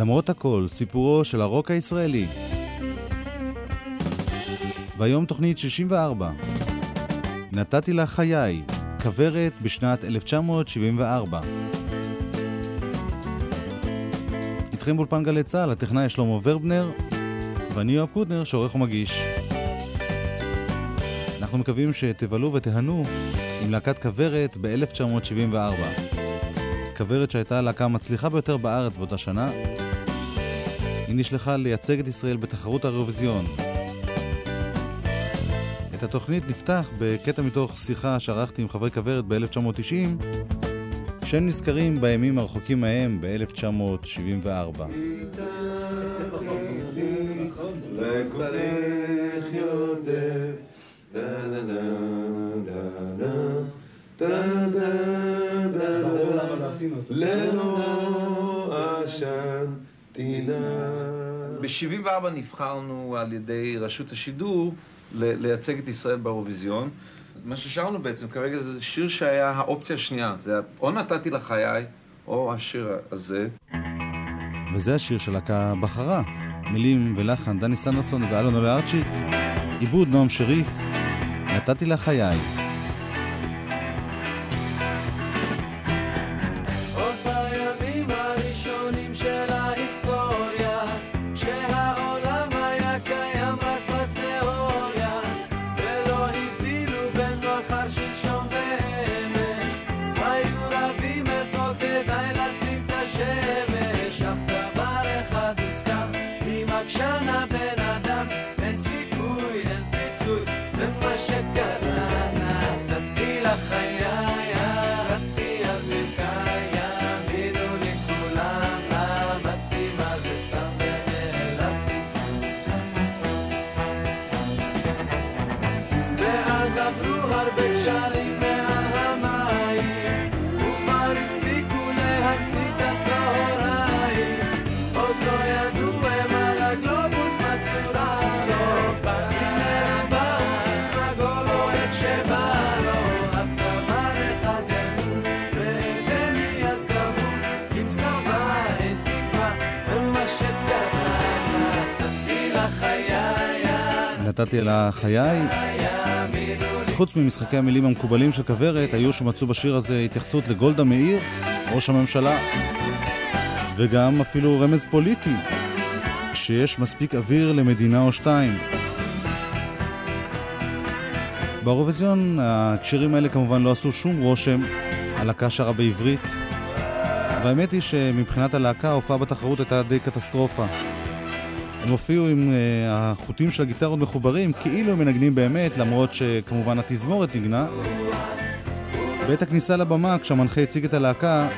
למרות הכל, סיפורו של הרוק הישראלי. והיום תוכנית 64. נתתי לה חיי, כוורת בשנת 1974. איתכם באולפן גלי צה"ל, הטכנאי שלמה ורבנר, ואני יואב קוטנר, שעורך ומגיש. אנחנו מקווים שתבלו ותיהנו עם להקת כוורת ב-1974. כוורת שהייתה הלהקה המצליחה ביותר בארץ באותה שנה. היא נשלחה לייצג את ישראל בתחרות האירוויזיון. את התוכנית נפתח בקטע מתוך שיחה שערכתי עם חברי כוורת ב-1990, כשהם נזכרים בימים הרחוקים מהם ב-1974. ב-74 נבחרנו על ידי רשות השידור לייצג את ישראל באירוויזיון. מה ששרנו בעצם כרגע זה שיר שהיה האופציה השנייה. זה היה או נתתי לחיי, או השיר הזה. וזה השיר של להקה בחרה. מילים ולחן דני סנדרסון ואלון אולארצ'יק. עיבוד נועם שריף. נתתי לחיי. נתתי על החיי. חוץ ממשחקי המילים המקובלים של כוורת, היו שמצאו בשיר הזה התייחסות לגולדה מאיר, ראש הממשלה, וגם אפילו רמז פוליטי, שיש מספיק אוויר למדינה או שתיים. באירוויזיון הקשירים האלה כמובן לא עשו שום רושם, הלהקה שרה בעברית, והאמת היא שמבחינת הלהקה ההופעה בתחרות הייתה די קטסטרופה. הם הופיעו עם uh, החוטים של הגיטרות מחוברים, כאילו הם מנגנים באמת, למרות שכמובן התזמורת נגנה. בעת הכניסה לבמה, כשהמנחה הציג את הלהקה,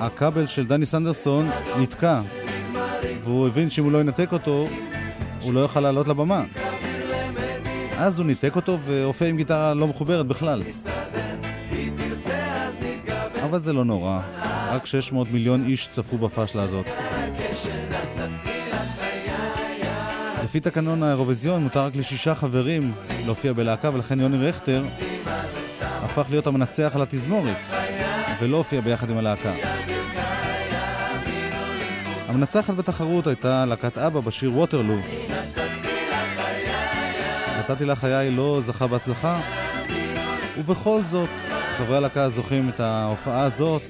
הכבל של דני סנדרסון נתקע, והוא הבין שאם הוא לא ינתק אותו, הוא לא יוכל לעלות לבמה. אז הוא ניתק אותו והופיע עם גיטרה לא מחוברת בכלל. אבל זה לא נורא, רק 600 מיליון איש צפו בפאשלה הזאת. לפי תקנון האירוויזיון מותר רק לשישה חברים להופיע בלהקה ולכן יוני רכטר הפך להיות המנצח על התזמורת ולא הופיע ביחד עם הלהקה. המנצחת בתחרות הייתה להקת אבא בשיר ווטרלו. נתתי לה חיי לא זכה בהצלחה ובכל זאת חברי הלהקה זוכים את ההופעה הזאת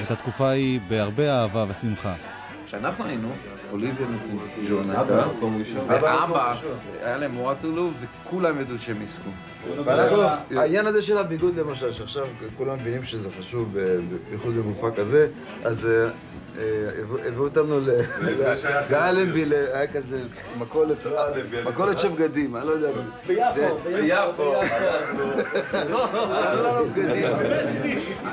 ואת התקופה ההיא בהרבה אהבה ושמחה. כשאנחנו היינו, אוליביה ג'ורנטה, ואבא, היה להם וואטרלו, וכולם ידעו שהם יזכו. העניין הזה של הביגוד למשל, שעכשיו כולם מבינים שזה חשוב, בייחוד במופע כזה, אז הביאו אותנו לאלנבי, היה כזה מכולת של בגדים, אני לא יודע. ביפו.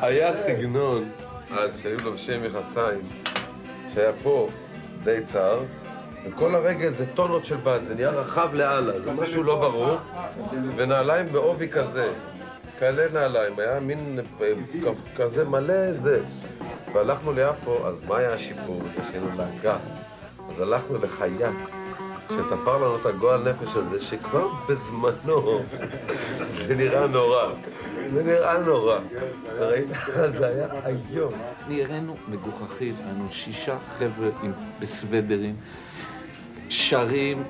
היה סגנון, אז שהיו לובשי מכסיים. שהיה פה די צר, וכל הרגל זה טונות של בד, זה נהיה רחב לאללה, זה משהו לא ברור, ונעליים בעובי כזה, כאלה נעליים, היה מין כזה מלא זה. והלכנו ליפו, אז מה היה השיפור? יש לנו להקה. אז הלכנו לחייק, שתפר לנו את הגועל נפש הזה, שכבר בזמנו זה נראה נורא. זה נראה נורא. ראית? זה היה איום. נראינו מגוחכים, היינו שישה חבר'ה בסוודרים. שרים,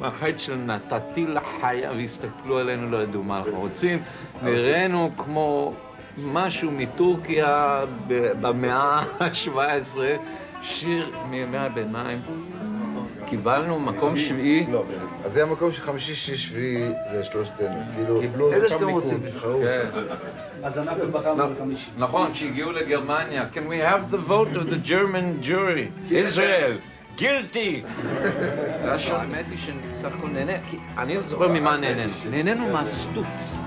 מהחייט של נתתי לחיה והסתכלו עלינו, לא ידעו מה אנחנו רוצים. נראינו כמו משהו מטורקיה במאה ה-17, שיר מימי הביניים. קיבלנו מקום שביעי. לא, אז זה המקום של חמישי, שישי, שביעי לשלושתנו. כאילו, איזה שאתם רוצים, תבחרו. כן. אז אנחנו בחרנו בחמישי. נכון, שהגיעו לגרמניה. Can we have the vote of the German jury? Israel. גילטי! האמת היא שסך הכל נהנה, כי אני זוכר ממה נהנינו. נהנינו מהסטוץ.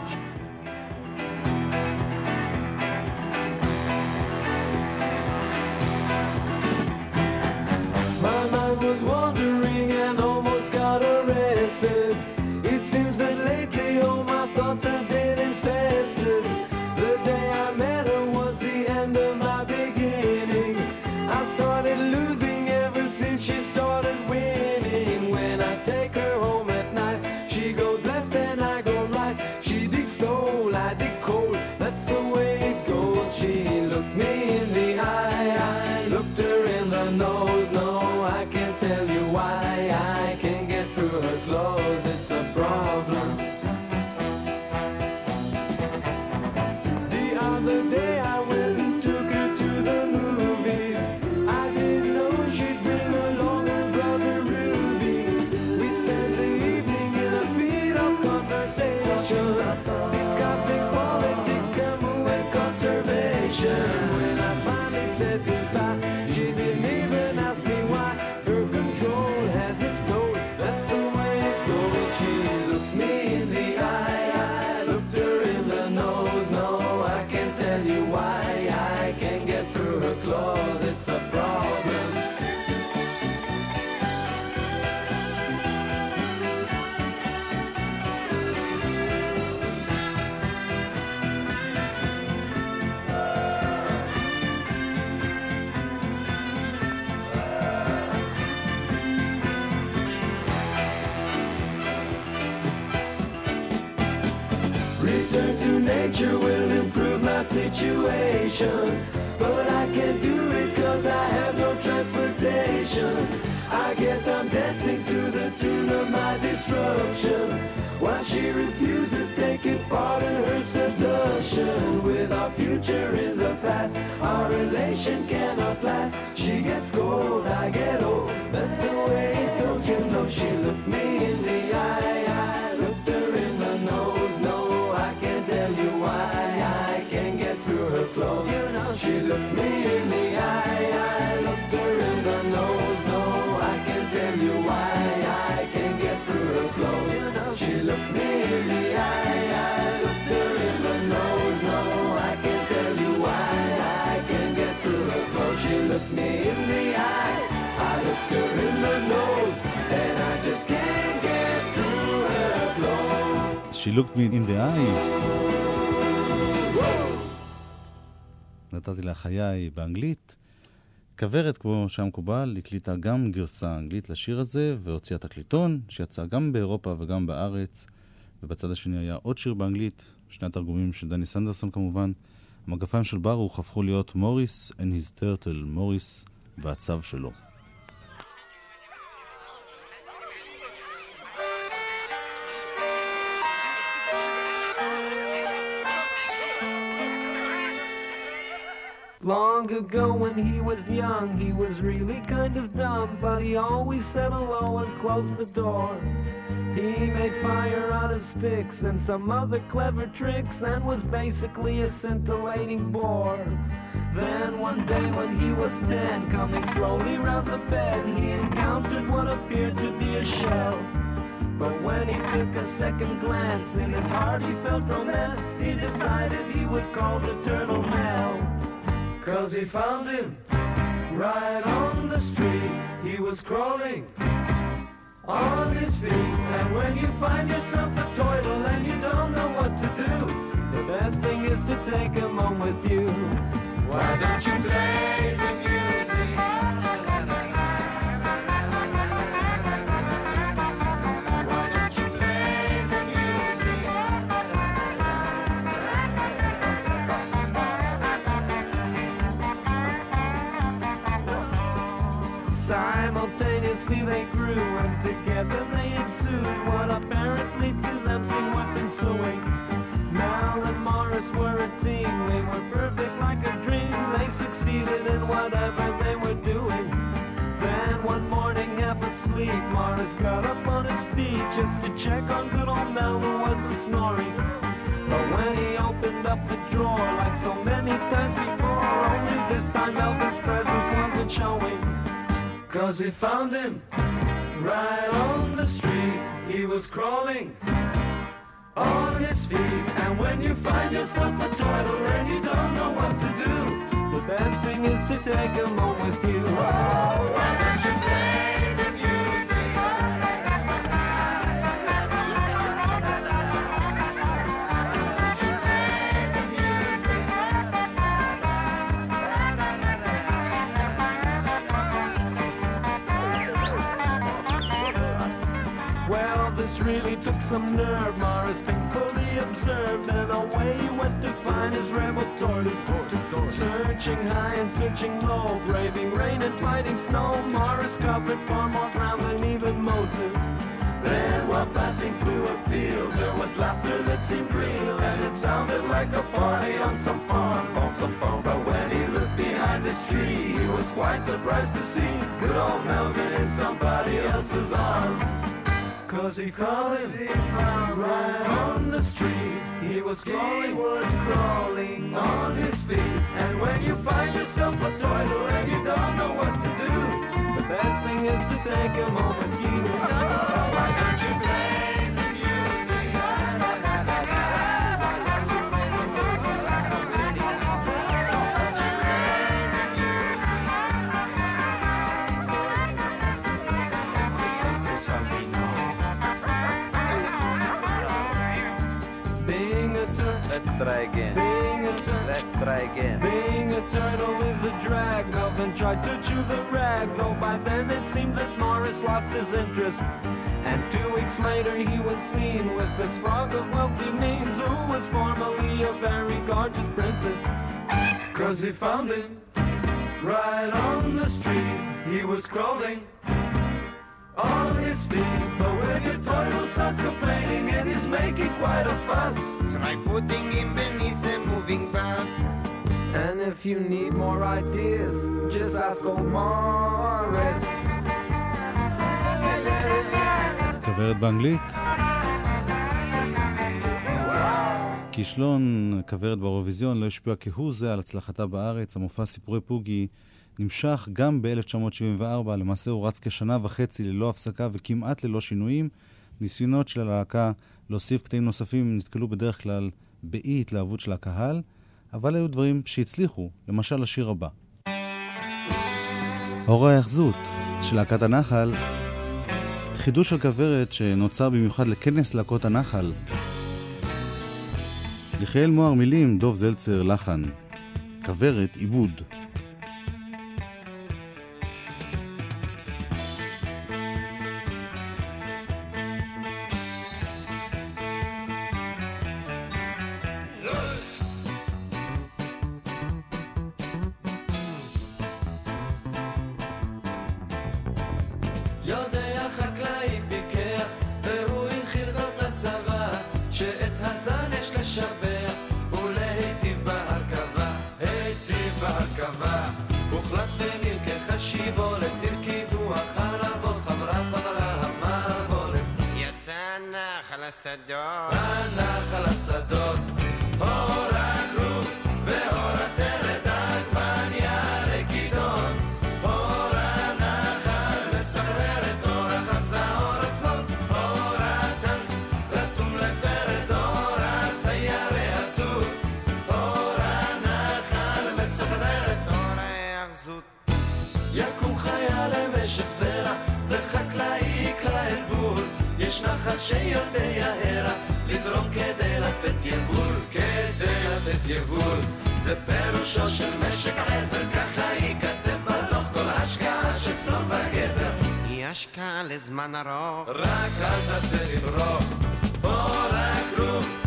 Return to nature will improve my situation. But I can't do it cause I have no transportation. I guess I'm dancing to the tune of my destruction. While she refuses taking part in her seduction. With our future in the past, our relation cannot last. She gets cold, I get old. That's the way it goes, you know. She looked me She looked me in the eye. נתתי לה חיי באנגלית. כוורת, כמו שהיה מקובל, הקליטה גם גרסה אנגלית לשיר הזה, והוציאה תקליטון, שיצא גם באירופה וגם בארץ. ובצד השני היה עוד שיר באנגלית, שני התרגומים של דני סנדרסון כמובן. המגפיים של ברוך הפכו להיות מוריס and his turtle, מוריס והצו שלו. Long ago when he was young, he was really kind of dumb, but he always said hello and closed the door. He made fire out of sticks and some other clever tricks and was basically a scintillating bore. Then one day when he was ten, coming slowly round the bed, he encountered what appeared to be a shell. But when he took a second glance, in his heart he felt romance. He decided he would call the turtle Mel. Cause he found him right on the street. He was crawling on his feet. And when you find yourself a turtle and you don't know what to do, the best thing is to take him home with you. Why don't you play ensuing. Mel and Morris were a team, they were perfect like a dream. They succeeded in whatever they were doing. Then one morning, half asleep, Morris got up on his feet just to check on good old Mel who wasn't snoring. But when he opened up the drawer, like so many times before, only this time Melvin's presence wasn't showing. Cause he found him right on the street. He was crawling on his feet. And when you find yourself a turtle and you don't know what to do, the best thing is to take him home with you. Oh, this really took some nerve. Morris painfully observed, and away he went to find his rebel tortoise. Searching high and searching low, braving rain and fighting snow. Morris covered far more ground than even Moses. Then, while passing through a field, there was laughter that seemed real, and it sounded like a party on some farm. But when he looked behind this tree, he was quite surprised to see good old Melvin in somebody else's arms. Cause he found him right on the street. He was crawling, he was crawling on his feet. And when you find yourself a turtle and you don't know what to do, the best thing is to take home with you. Try again. Being a turtle is a drag. Melvin tried to chew the rag, though by then it seemed that Morris lost his interest. And two weeks later he was seen with this frog of wealthy means, who was formerly a very gorgeous princess. Cause he found him right on the street. He was crawling on his feet. But when your turtle starts complaining and he's making quite a fuss. Try putting him beneath a moving bus. And if you need more ideas, just ask old Morris. כוורת באנגלית. כישלון כוורת באירוויזיון לא השפיע כהוא זה על הצלחתה בארץ. המופע סיפורי פוגי נמשך גם ב-1974, למעשה הוא רץ כשנה וחצי ללא הפסקה וכמעט ללא שינויים. ניסיונות של הלהקה להוסיף קטעים נוספים נתקלו בדרך כלל באי התלהבות של הקהל, אבל היו דברים שהצליחו, למשל השיר הבא. אור ההאחזות של להקת הנחל, חידוש של כוורת שנוצר במיוחד לכנס להקות הנחל. יחיאל מוהר מילים, דוב זלצר לחן. כוורת עיבוד. השקעה לזמן ארוך. רק אל תעשה לברוך, אור הכרוב ואור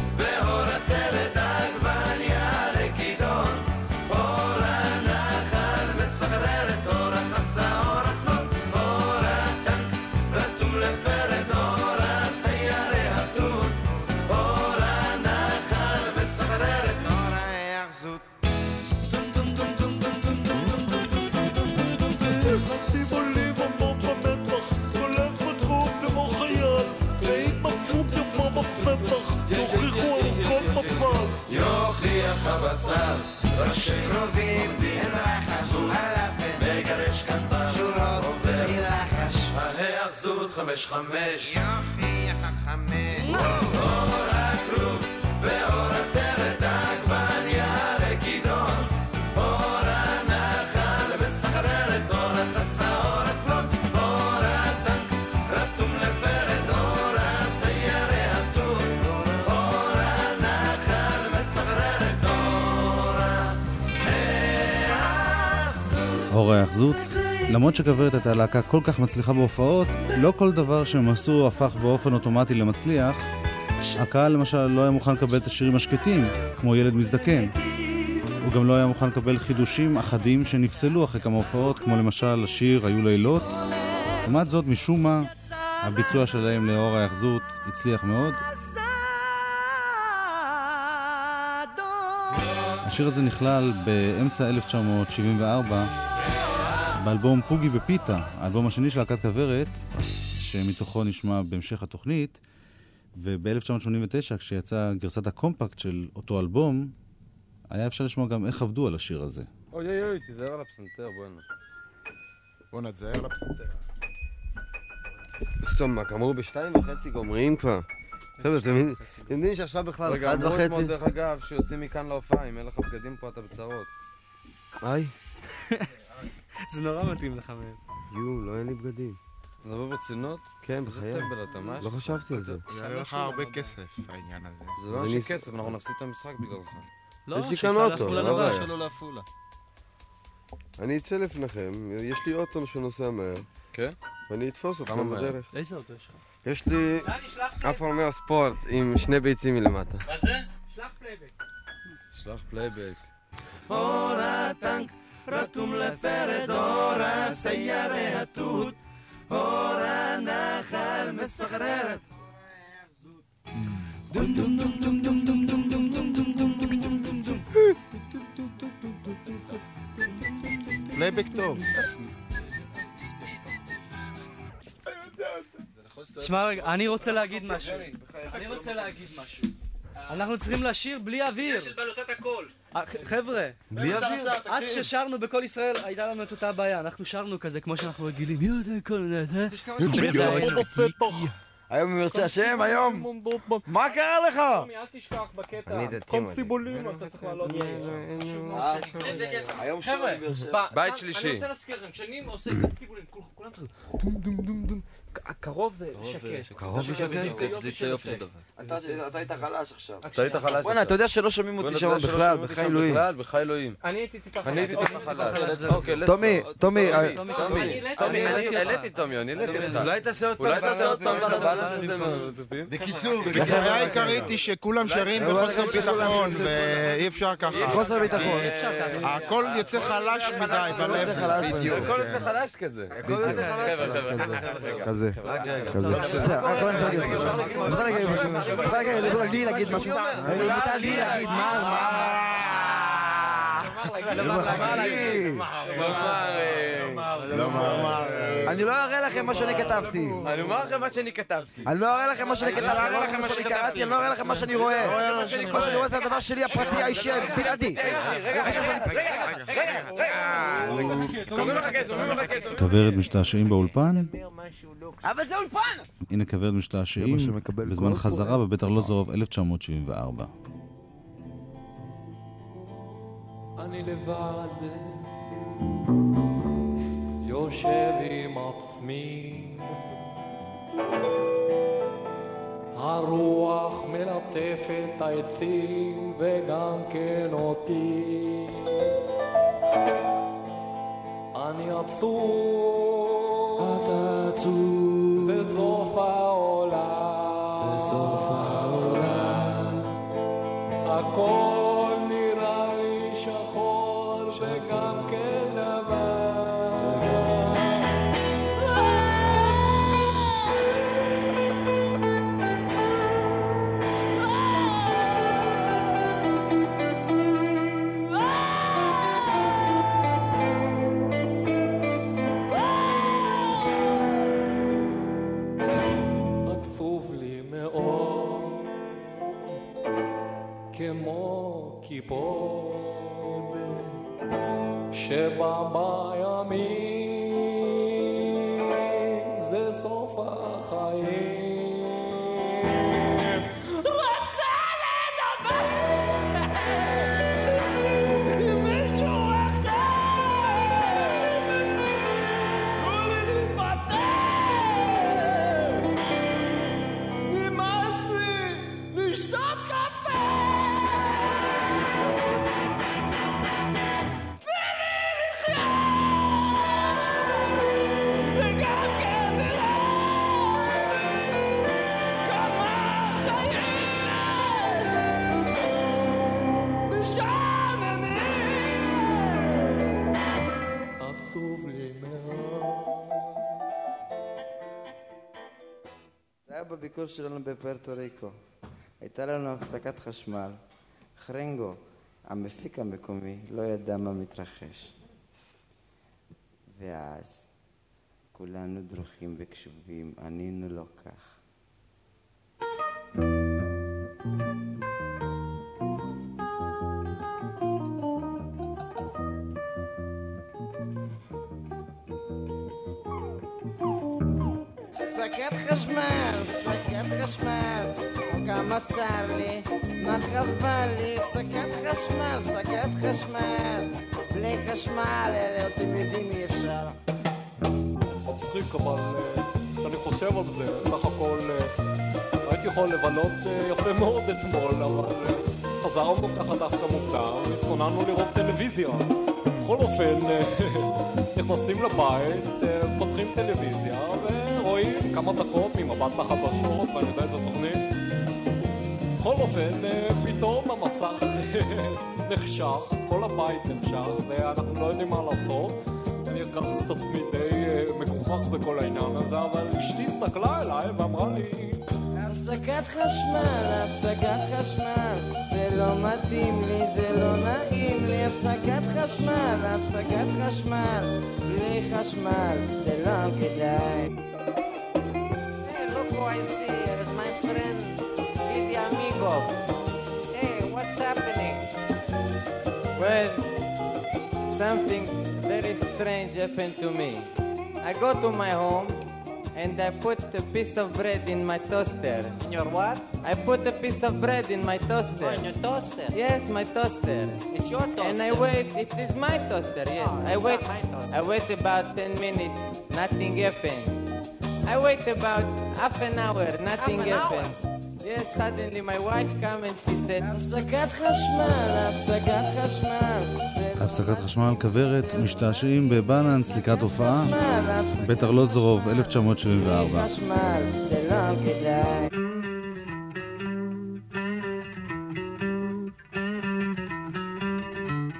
ראשי קרובים, אין רחס, אלפת, מגרש קנטר, שורות, מלחש, ההאחזות חמש חמש, יופי, יחד חמש, אור הכרוב ואור הטבע. ההאחזות. למרות שכוורת הייתה להקה כל כך מצליחה בהופעות, לא כל דבר שהם עשו הפך באופן אוטומטי למצליח. הקהל למשל לא היה מוכן לקבל את השירים השקטים, כמו ילד מזדקן. הוא גם לא היה מוכן לקבל חידושים אחדים שנפסלו אחרי כמה הופעות, כמו למשל השיר "היו לילות". לעומת זאת, משום מה, הביצוע שלהם לאור ההאחזות הצליח מאוד. השיר הזה נכלל באמצע 1974 באלבום פוגי בפיתה, האלבום השני של להקת כוורת, שמתוכו נשמע בהמשך התוכנית, וב-1989, כשיצאה גרסת הקומפקט של אותו אלבום, היה אפשר לשמוע גם איך עבדו על השיר הזה. אוי אוי אוי, תיזהר על הפסנתר, בואנה. בואנה, תזהר לפסנתר. סתום, מה, גמרו בשתיים וחצי גומרים כבר? חבר'ה, אתם יודעים- שעכשיו בכלל רגע, אחד אמרו אתמול, וחצי? דרך אגב, שיוצאים מכאן להופעה, אם אין לך בגדים פה אתה בצרות. היי, זה נורא מתאים לך מהם. יו, לא אין לי בגדים. אתה מדבר ברצינות? כן, בחיי. טמבל אתה, מה יש לא? חשבתי על זה. זה יעלה לך הרבה כסף, העניין הזה. זה לא אני- אנשי כסף, אנחנו נפסיד את המשחק בגללך. לא, לא לבד. בעיה. שלו לעפולה. אני אצא לפניכם, יש לי אוטו שנוסע מהר. כן? ואני אתפוס אתכם מהר? בדרך. איזה אוטו יש לך? יש לי אף רומאו ספורט עם שני ביצים מלמטה. מה זה? שלח פלייבק. שלח פלייבק. אור הטנק רתום לפרד אור הסיירי התות אור הנחל מסחררת דום דום דום דום דום דום דום דום דום דום דום דום דום דום פלייבק טוב. שמע רגע, אני רוצה להגיד משהו. אני רוצה להגיד משהו. אנחנו צריכים לשיר בלי אוויר. אה, חבר'ה, בלי אוויר? אז ששרנו בכל ישראל הייתה לנו את אותה בעיה, אנחנו שרנו כזה כמו שאנחנו רגילים. כל. היום אם ירצה השם, היום! מה קרה לך? אל תשכח בקטע. אני דתי מדי. אתה צריך לעלות. היום חבר'ה, בית אני שלישי. רוצה להזכיר לכם, כשאני עושה טיפולים, כולם כזה דום דום, קרוב ושקט. ושקט? זה יוצא יופי. אתה אתה היית חלש עכשיו. אתה היית חלש. בואנה, אתה יודע שלא שומעים אותי בואנה, שם אתה יודע שלא בכלל, שומעים אותי בחי שם אלוהים. בכלל, בחי אלוהים. אני הייתי טיפה אני הייתי טיפה חלש. אוקיי, טומי. טומי, אה, טומי, טומי, אני העליתי טומי, אני העליתי אותך. אולי תעשה עוד פעם. אולי תעשה עוד פעם. בקיצור, הבעיה העיקרית היא שכולם שרים בחוסר ביטחון, ואי אפשר ככה. חוסר ביטחון. הכל יוצא חלש מדי בלב. חלש. הכל יוצא חלש כזה. הכל יוצא חלש כזה, רק רגע. מותר להגיד משהו. מותר לי להגיד משהו. מותר לי להגיד מה... מה... מה... אני לא אראה לכם מה שאני כתבתי. אני אומר לכם מה שאני כתבתי. אני לא אראה לכם מה שאני כתבתי, אני לא אראה לכם מה שאני קראתי, אני לא אראה לכם מה שאני רואה. מה שאני רואה זה הדבר שלי הפרטי, האישי, הבלעדי. כוורת משתעשעים באולפן, אבל זה אולפן! הנה כוורת משתעשעים בזמן חזרה בבית ארלוזורוב 1974. אני לבד יושב עם עצמי. הרוח מלטפת העצים וגם כן אותי. אני עצוב. אתה עצוב. זה סוף העולם. זה סוף העולם. הכל כמו קיפודת שבה בימים זה סוף החיים. בביקור שלנו בפוארטו ריקו. הייתה לנו הפסקת חשמל. חרנגו, המפיק המקומי, לא ידע מה מתרחש. ואז כולנו דרוכים וקשובים, ענינו לו כך. הפסקת חשמל, הפסקת חשמל, כמה צר לי, מה חבל לי, הפסקת חשמל, הפסקת חשמל, בלי חשמל, אלה אתם יודעים אי אפשר. מצחיק, אבל אה, כשאני חושב על זה, סך הכל אה, הייתי יכול לבלות אה, יפה מאוד אתמול, אבל אה, חזרנו ככה דווקא מוקדם, התכוננו לראות טלוויזיה. בכל אופן, אה, נכנסים לבית, אה, פותחים טלוויזיה ורואים כמה דקות ממבט לחדשות, ואני יודע איזה תוכנית. בכל אופן, אה, פתאום המסך נחשך, כל הבית נחשך, ואנחנו לא יודעים מה לעשות. אני הרגשתי את עצמי די אה, מגוחך בכל העניין הזה, אבל אשתי הסתכלה אליי ואמרה לי, הפסקת חשמל, הפסקת חשמל, זה לא מתאים לי, זה לא נעים לי, הפסקת חשמל, הפסקת חשמל, בלי חשמל, זה לא כדאי. Hey, look who I see here is my friend, Didi Amigo. Hey, what's happening? Well, something very strange happened to me. I go to my home and I put a piece of bread in my toaster. In your what? I put a piece of bread in my toaster. Oh, in your toaster. Yes, my toaster. It's your toaster. And I wait, it is my toaster, yes. Oh, I it's wait, not my toaster. I wait about 10 minutes, nothing happened. I wait about half an hour, nothing Half an hour? happened. Yes, suddenly my wife come and she said, הפסקת חשמל, הפסקת חשמל. הפסקת חשמל, כוורת, משתעשעים בבלנס לקראת הופעה, בית ארלוזורוב, 1974. חשמל, זה לא.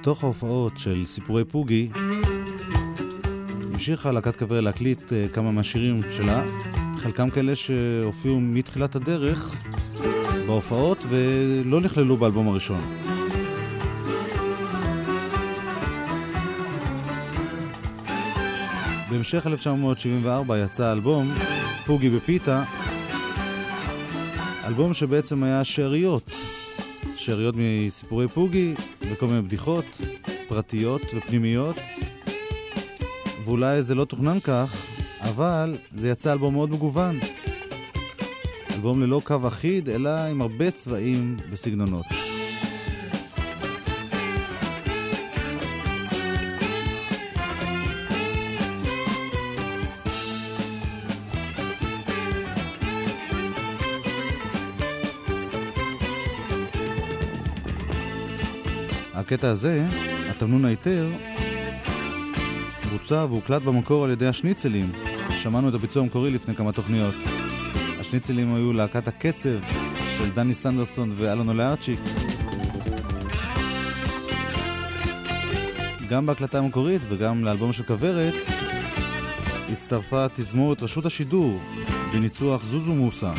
תוך ההופעות של סיפורי פוגי, המשיכה להקת כוורת להקליט אה, כמה מהשירים שלה, חלקם כאלה שהופיעו מתחילת הדרך בהופעות ולא נכללו באלבום הראשון. בהמשך 1974 יצא האלבום פוגי בפיתה, אלבום שבעצם היה שאריות, שאריות מסיפורי פוגי וכל מיני בדיחות פרטיות ופנימיות, ואולי זה לא תוכנן כך, אבל זה יצא אלבום מאוד מגוון. אלבום ללא קו אחיד, אלא עם הרבה צבעים וסגנונות. הקטע הזה, התמנון היתר, בוצע והוקלט במקור על ידי השניצלים. שמענו את הביצוע המקורי לפני כמה תוכניות. השניצלים היו להקת הקצב של דני סנדרסון ואלון אולארצ'יק. גם בהקלטה המקורית וגם לאלבום של כוורת הצטרפה תזמורת רשות השידור בניצוח זוזו מוסה.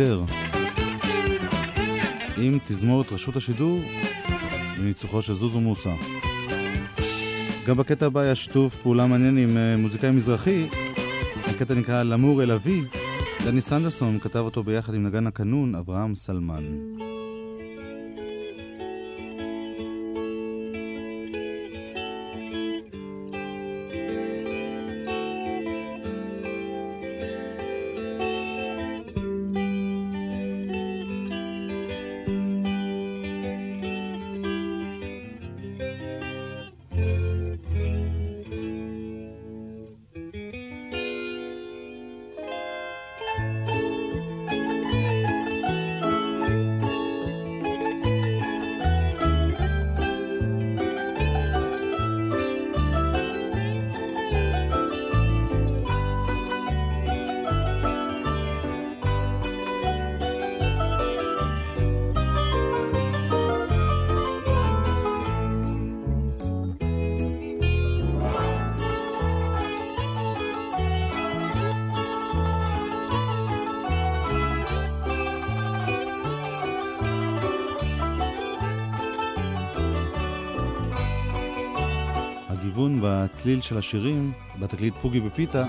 מיתר. עם תזמורת רשות השידור בניצוחו של זוזו מוסה. גם בקטע הבא היה שיתוף פעולה מעניין עם אה, מוזיקאי מזרחי. הקטע נקרא למור אל אבי. דני סנדרסון כתב אותו ביחד עם נגן הקנון אברהם סלמן. הגיוון בצליל של השירים, בתקליט פוגי בפיתה,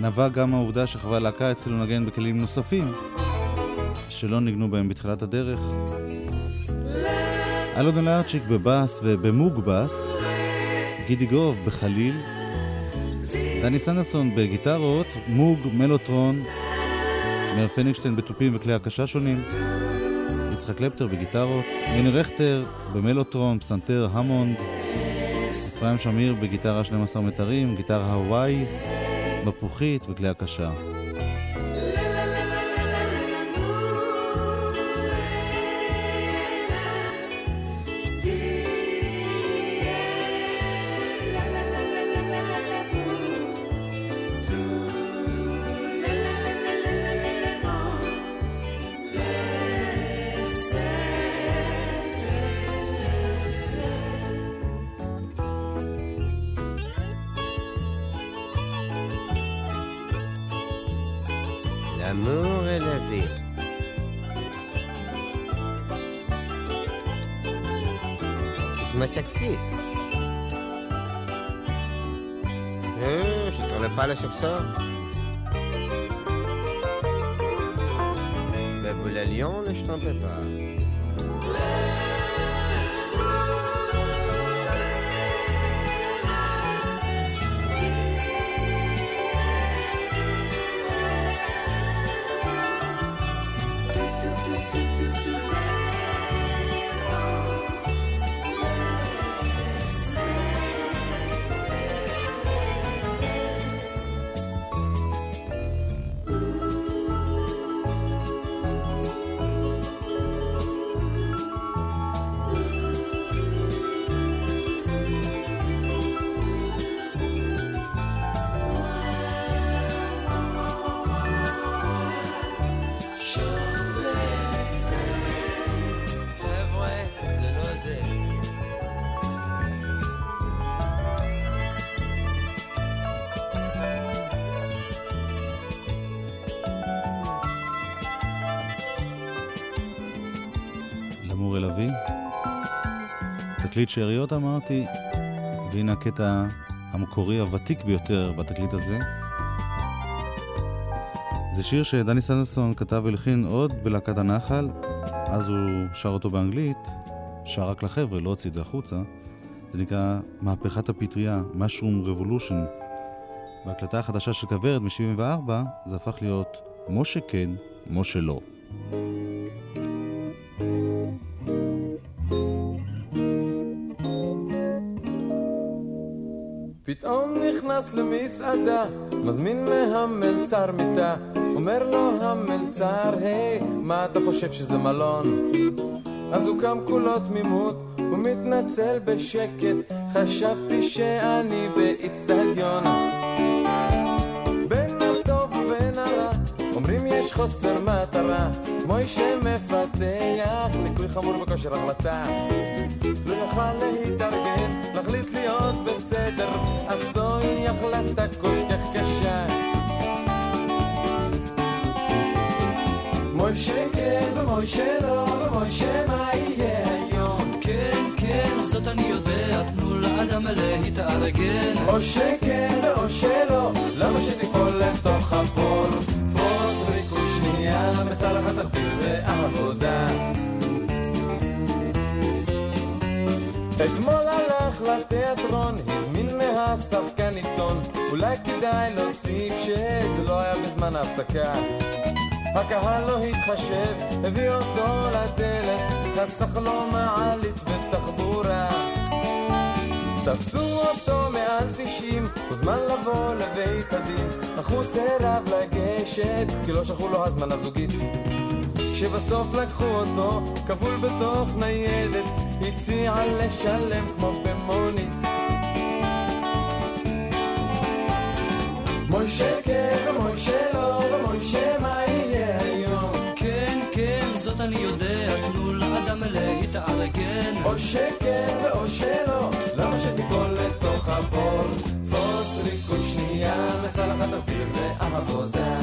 נבע גם מהעובדה שחברי הלהקה התחילו לנגן בכלים נוספים, שלא ניגנו בהם בתחילת הדרך. אלון אלארצ'יק בבאס ובמוג בס, גידי גוב בחליל, דני סנדרסון בגיטרות, מוג, מלוטרון, מאיר פניגשטיין בתופים וכלי הקשה שונים, יצחק קלפטר בגיטרות, יוני רכטר במלוטרון, פסנתר המונד, אפרים שמיר בגיטרה 12 מטרים, גיטרה הוואי, בפוכית וכלי הקשה. תקליט שאריות אמרתי, והנה הקטע המקורי הוותיק ביותר בתקליט הזה. זה שיר שדני סנדרסון כתב והלחין עוד בלהקת הנחל, אז הוא שר אותו באנגלית, שר רק לחבר'ה, לא הוציא את זה החוצה. זה נקרא מהפכת הפטריה, Mushroom Revolution. בהקלטה החדשה של כוורת מ-74 זה הפך להיות משה כן, משה לא. פתאום נכנס למסעדה, מזמין מהמלצר מיטה, אומר לו המלצר, היי, מה אתה חושב שזה מלון? אז הוא קם כולו תמימות, הוא מתנצל בשקט, חשבתי שאני באיצטדיון. בין הטוב ובין הרע, אומרים יש חוסר מטרה, מוישה מפתח ליקוי חמור בכושר החלטה. לא יוכל להתארגן, להיות בסדר, אך זוהי החלטה כל כך קשה. מוישה כן ומוישה לא, ומוישה מה יהיה היום? כן, כן, זאת אני יודע, תנו לאדם להתארגן. או שכן ואו שלא, למה שתיפול לתוך הבור? תפוס ריקוד שנייה, מצלחת תחביר ועבודה. אתמול הלך לתיאטרון, הזמין מהשחקן עיתון, אולי כדאי להוסיף שזה לא היה בזמן ההפסקה. הקהל לא התחשב, הביא אותו לדלת, חסך לו מעלית ותחבורה. תפסו אותו מעל תשעים, הוזמן לבוא לבית הדין, אך הוא סירב לגשת, כי לא שלחו לו הזמנה זוגית. כשבסוף לקחו אותו, כבול בתוך ניידת, הציע לשלם כמו במונית. מוישה כן ומוישה לא, ומוישה מה יהיה היום? כן, כן, זאת אני יודע, תנו לאדם להתארגן. או שכן ואו שלא, למה שתיפול לתוך הבור? תפוס ריקוד שנייה, מצלחת אוויר ועבודה.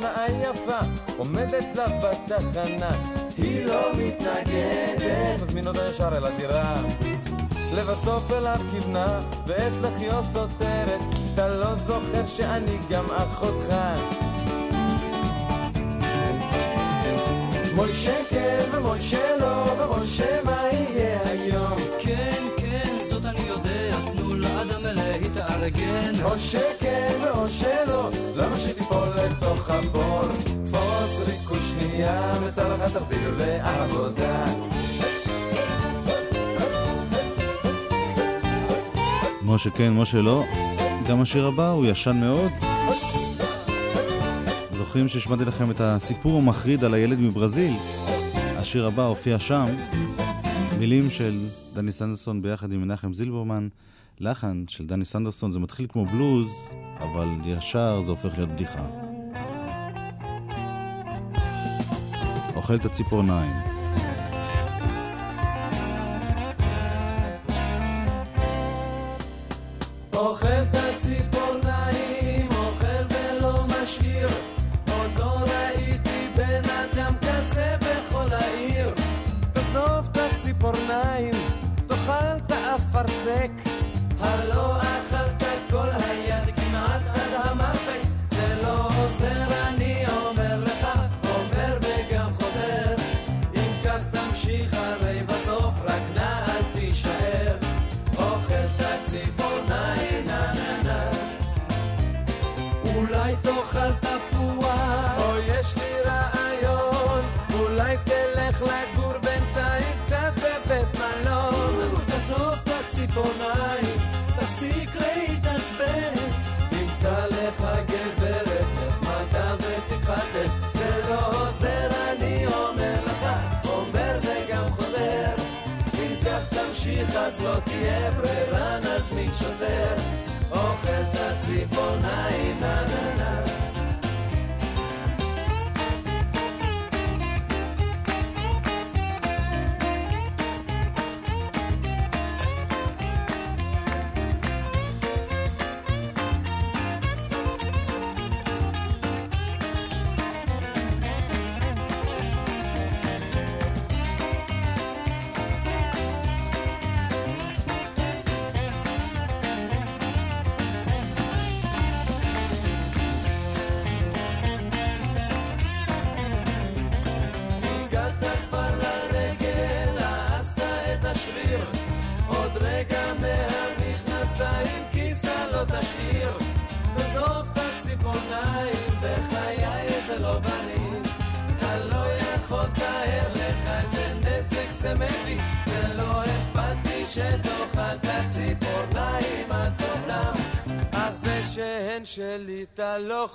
נאה יפה, עומדת לה בתחנה. היא לא מתנגדת, מזמין אותה ישר אל הדירה. לבסוף אליו כיוונה, ואת לחיו סותרת, אתה לא זוכר שאני גם אחותך. מוישה כן ומוישה לא, ומוישה מה יהיה היום? כן, כן, זאת אני יודע, תנו לאדם להתארגן. או שכן ואו שלא, שנייה, מצלחת אוויר ועבודה. משה כן, משה לא. גם השיר הבא הוא ישן מאוד. זוכרים שהשמעתי לכם את הסיפור המחריד על הילד מברזיל? השיר הבא הופיע שם. מילים של דני סנדרסון ביחד עם מנחם זילברמן. לחן של דני סנדרסון, זה מתחיל כמו בלוז, אבל ישר זה הופך להיות בדיחה. אוכל את הציפורניים. את הציפורניים, תפסיק להתעצבן. תמצא לך גברת נחמדה ותתחתן. זה לא עוזר, אני אומר לך, אומר וגם חוזר. אם כך תמשיך אז לא תהיה ברירה, נזמין שוטר. אוכל את הציפורניים, נה נה נה.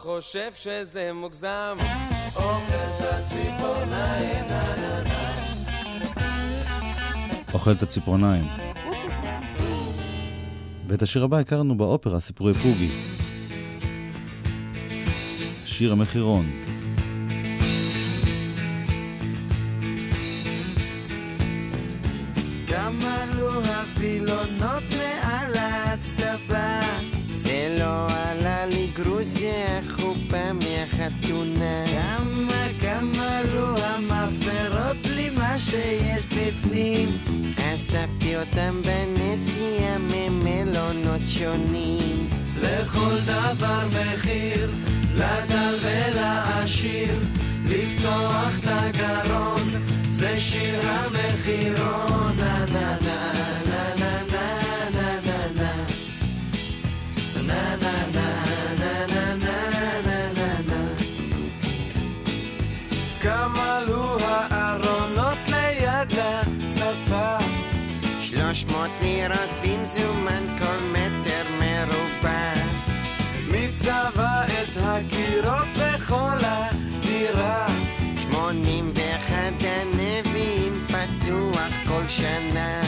חושב שזה מוגזם. אוכל את הציפורניים, נה נה נה. אוכל את הציפורניים. ואת השיר הבא הכרנו באופרה, סיפורי פוגי. שיר המחירון. בפנים אספתי אותם בנסיעה ממלונות שונים. לכל דבר מחיר, לדל ולעשיר, לפתוח את הגרון, זה שיר המחירון, נה ocean now.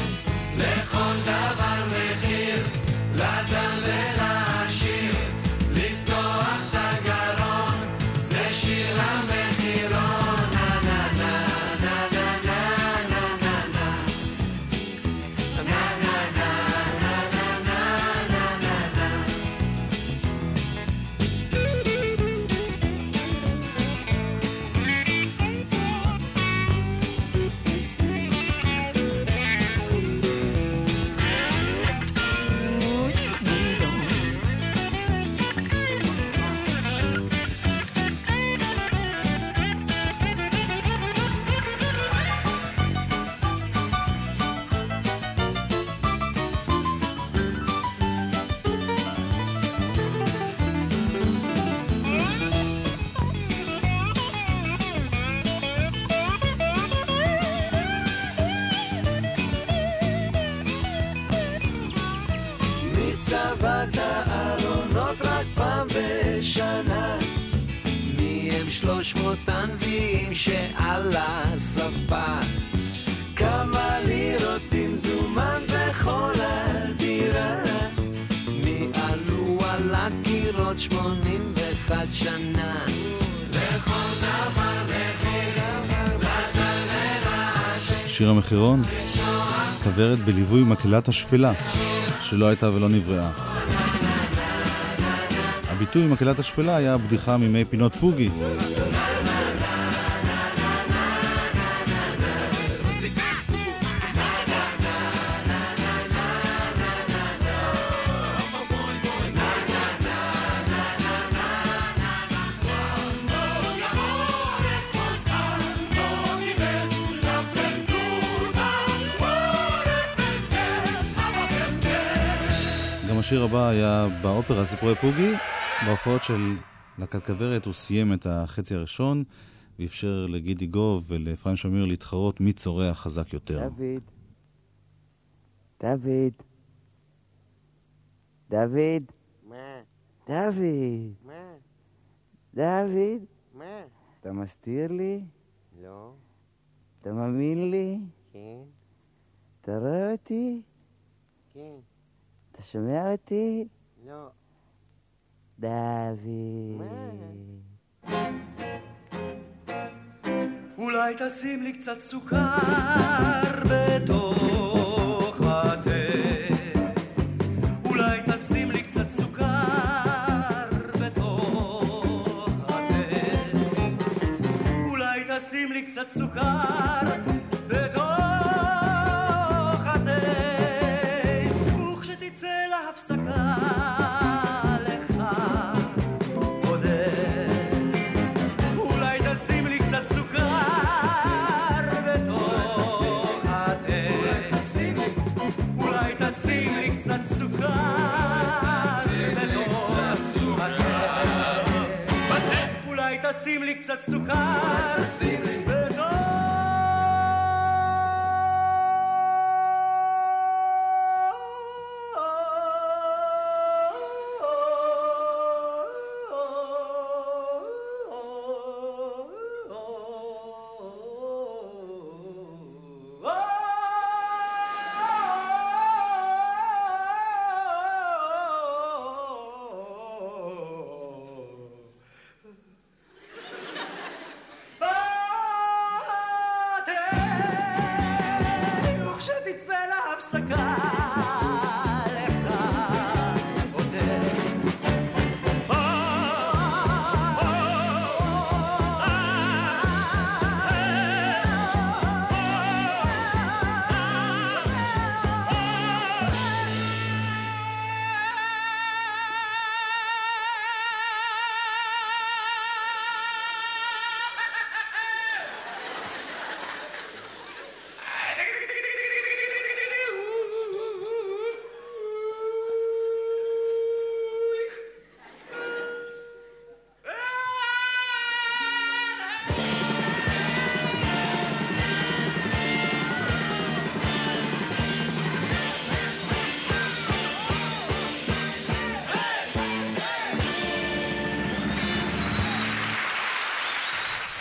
ואחת שנה? לכל דבר מחיר, שיר המחירון, כוורת בליווי מקהלת השפלה, שלא הייתה ולא נבראה. הביטוי מקהלת השפלה היה בדיחה מימי פינות פוגי. היה באופרה סיפורי פוגי. בהופעות של להקת כוורת הוא סיים את החצי הראשון ואפשר לגידי גוב ולאפרים שמיר להתחרות מי צורח חזק יותר. דוד. דוד. דוד. מה? דוד. מה? דוד. מה? אתה מסתיר לי? לא. אתה מאמין לי? כן. אתה רואה אותי? כן. אתה שומע אותי? לא. דוד. אולי תשים לי קצת סוכר בתוך התה. אולי תשים לי קצת סוכר בתוך התה. אולי תשים לי קצת סוכר קיבוץ הצוחר.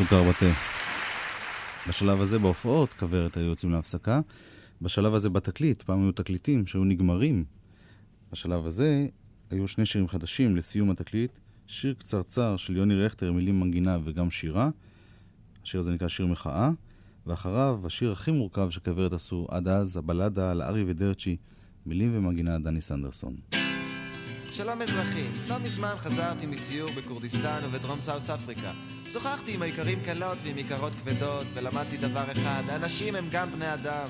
סוכר בתה. בשלב הזה בהופעות, כוורת היו יוצאים להפסקה. בשלב הזה בתקליט, פעם היו תקליטים שהיו נגמרים. בשלב הזה היו שני שירים חדשים לסיום התקליט. שיר קצרצר של יוני רכטר, מילים מנגינה וגם שירה. השיר הזה נקרא שיר מחאה. ואחריו, השיר הכי מורכב שכוורת עשו עד אז, הבלדה על ארי ודרצ'י, מילים ומנגינה דני סנדרסון. שלום אזרחים, לא מזמן חזרתי מסיור בכורדיסטן ובדרום סאוס אפריקה. שוחחתי עם איכרים קלות ועם איכרות כבדות, ולמדתי דבר אחד, האנשים הם גם בני אדם.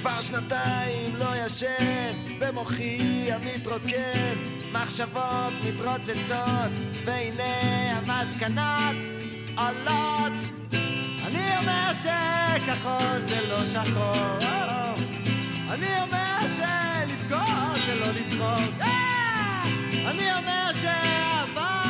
כבר שנתיים לא ישן, במוחי המתרוקן, מחשבות מתרוצצות, והנה המסקנות עולות. אני אומר שכחול זה לא שחור, אני אומר שלבכות זה לא לצחוק, אה! אני אומר שאהבה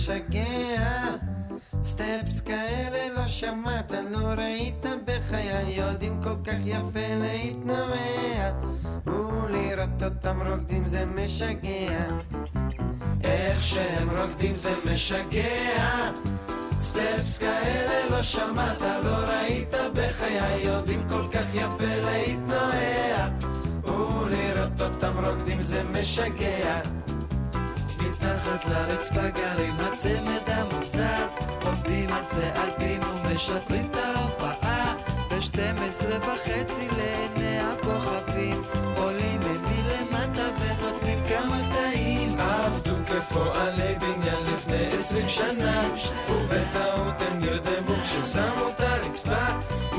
משגע סטפס כאלה לא שמעת, לא ראית בחיי, יודעים כל כך יפה להתנועע ולראות אותם רוקדים זה משגע. איך שהם רוקדים זה משגע. סטפס כאלה לא שמעת, לא ראית בחיי, יודעים כל כך יפה להתנועע ולראות אותם רוקדים זה משגע מתחת לרצפה גרים הצמד המוזר. עובדים על צעדים ומשפרים את ההופעה. ב-12 וחצי לעיני הכוכבים. עולים מלמטה ונותנים כמה קטעים עבדו כפועלי בניין לפני עשרים שנה. ובטעות הם נרדמו כששמו את הרצפה.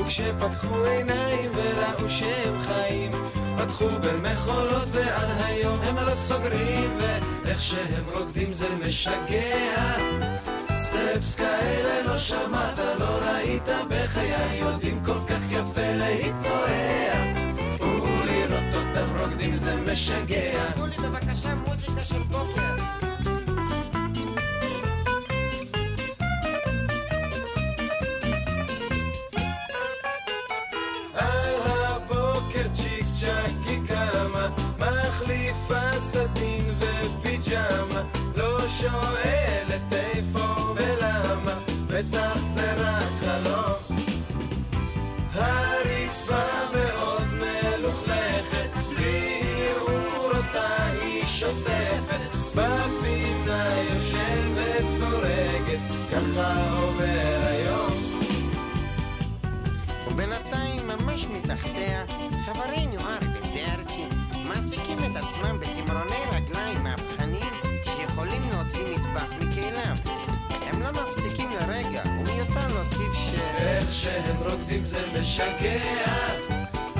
וכשפקחו עיניים וראו שהם חיים פתחו במחולות ועד היום הם לא סוגרים ואיך שהם רוקדים זה משגע. סטפס כאלה לא שמעת, לא ראית בחיי יודעים כל כך יפה להתנועע. ולראות אותם רוקדים זה משגע שואלת איפה ולמה, בטח זה רק חלום. הרצפה מאוד מלוכלכת, בלי ערעור אותה היא שוטפת, בפינה יושבת צורגת, ככה עובר היום. ובינתיים ממש מתחתיה, חברינו ארי ודרצ'י מעסיקים את עצמם בתמרוני רגליים רוקדים זה משגע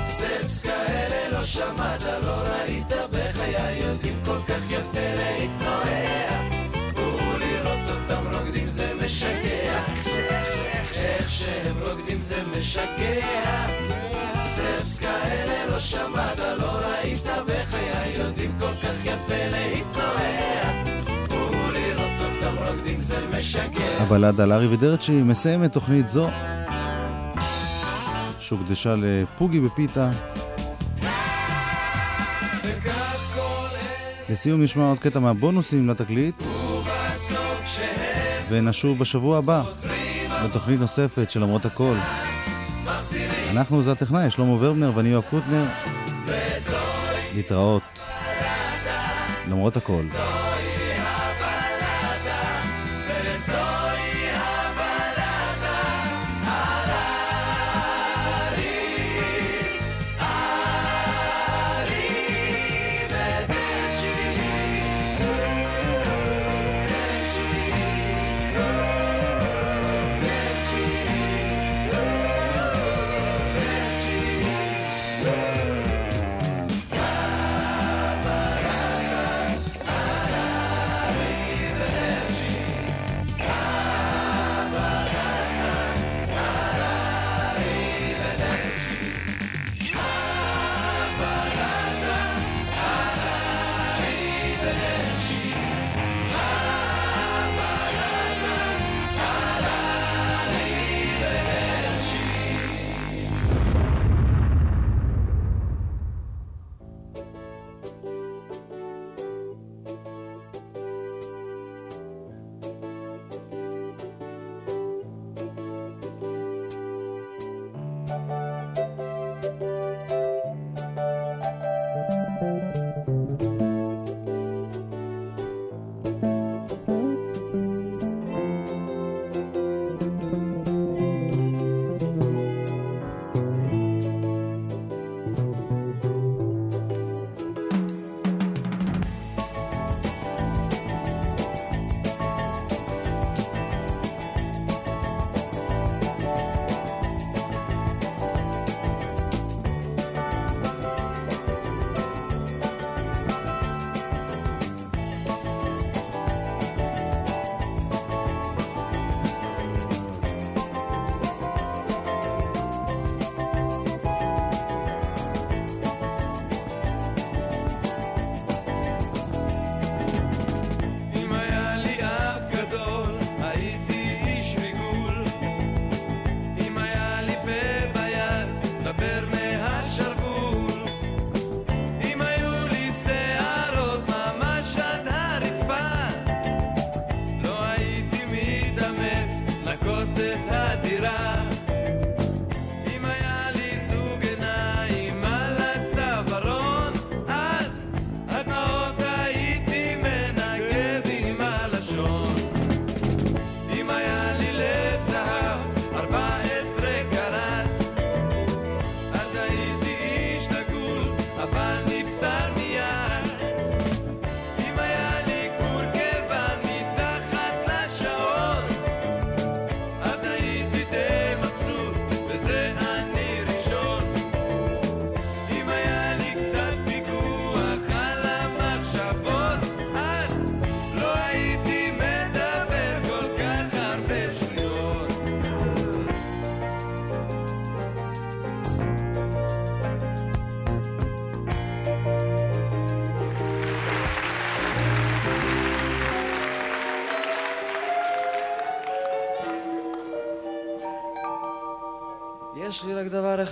סטפס כאלה לא שמעת, לא ראית בחיי יודעים כל כך יפה להתנועע. ולראות אותם רוקדים זה משגע איך שהם רוקדים זה משגע סטפס כאלה לא שמעת, לא ראית בחיי יודעים כל כך יפה להתנועע. רוקדים זה משגע הבלדה לארי ודרצ'י מסיימת תוכנית זו שהוקדשה לפוגי בפיתה. לסיום נשמע עוד קטע מהבונוסים לתקליט ונשוב בשבוע הבא בתוכנית נוספת של למרות הכל. אנחנו זה הטכנאי, שלמה ורבנר ואני יואב קוטנר. להתראות למרות הכל.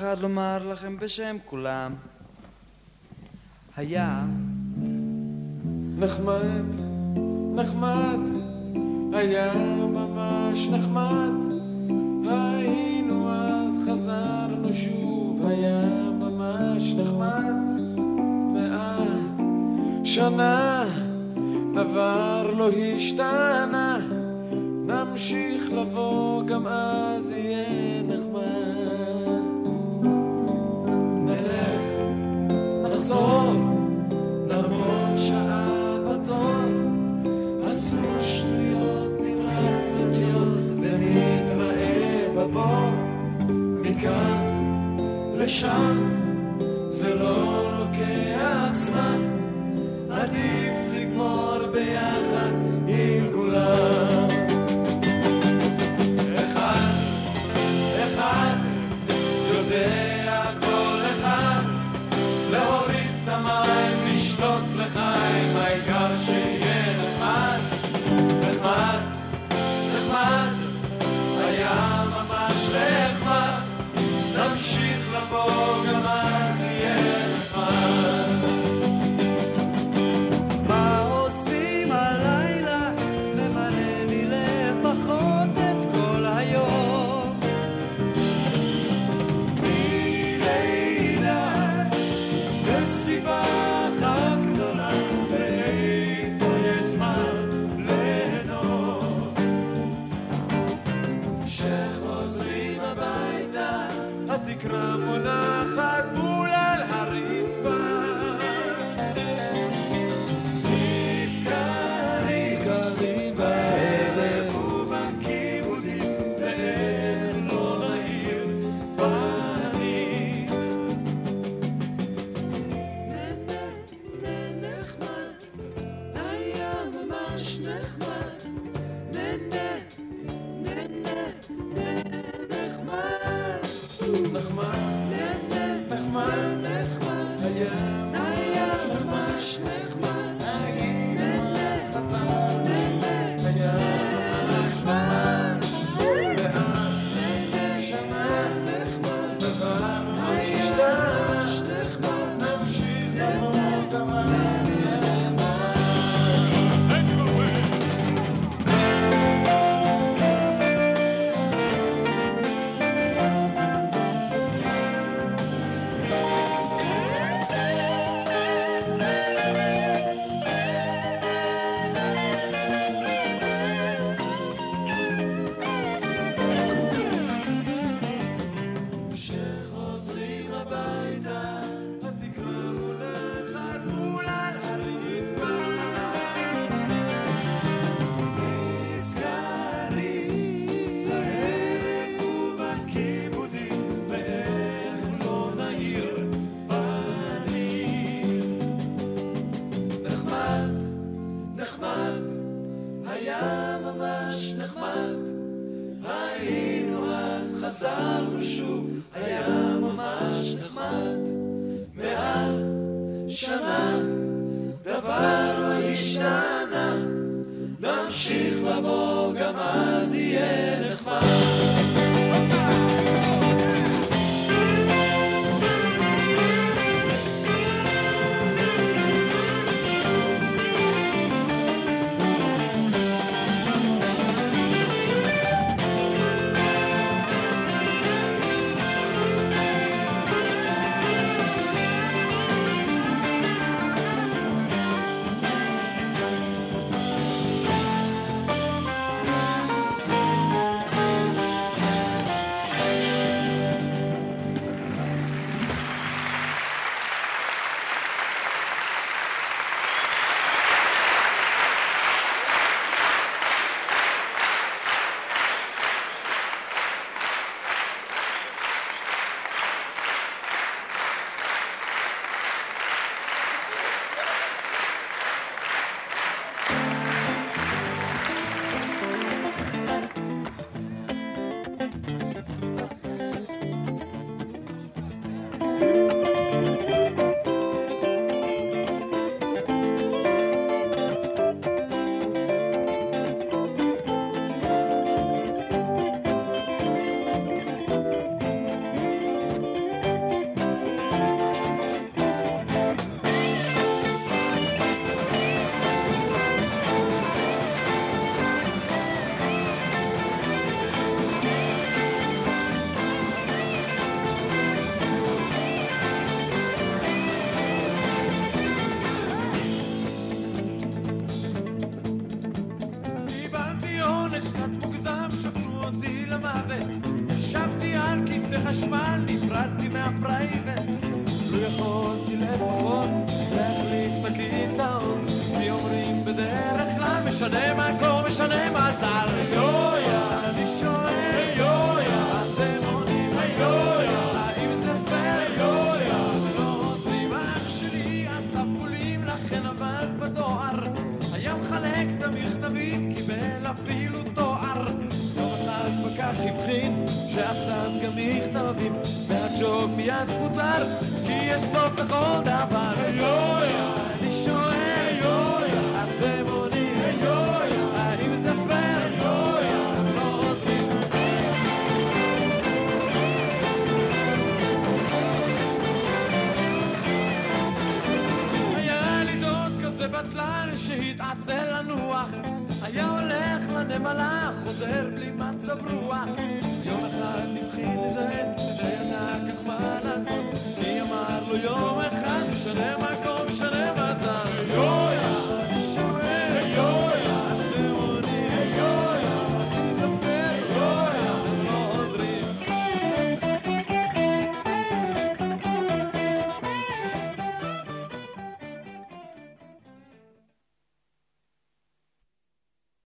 אחד לומר לכם בשם כולם. היה נחמד, נחמד, היה ממש נחמד. היינו אז, חזרנו שוב, היה ממש נחמד. מאה שנה, דבר לא השתנה. נמשיך לבוא גם אז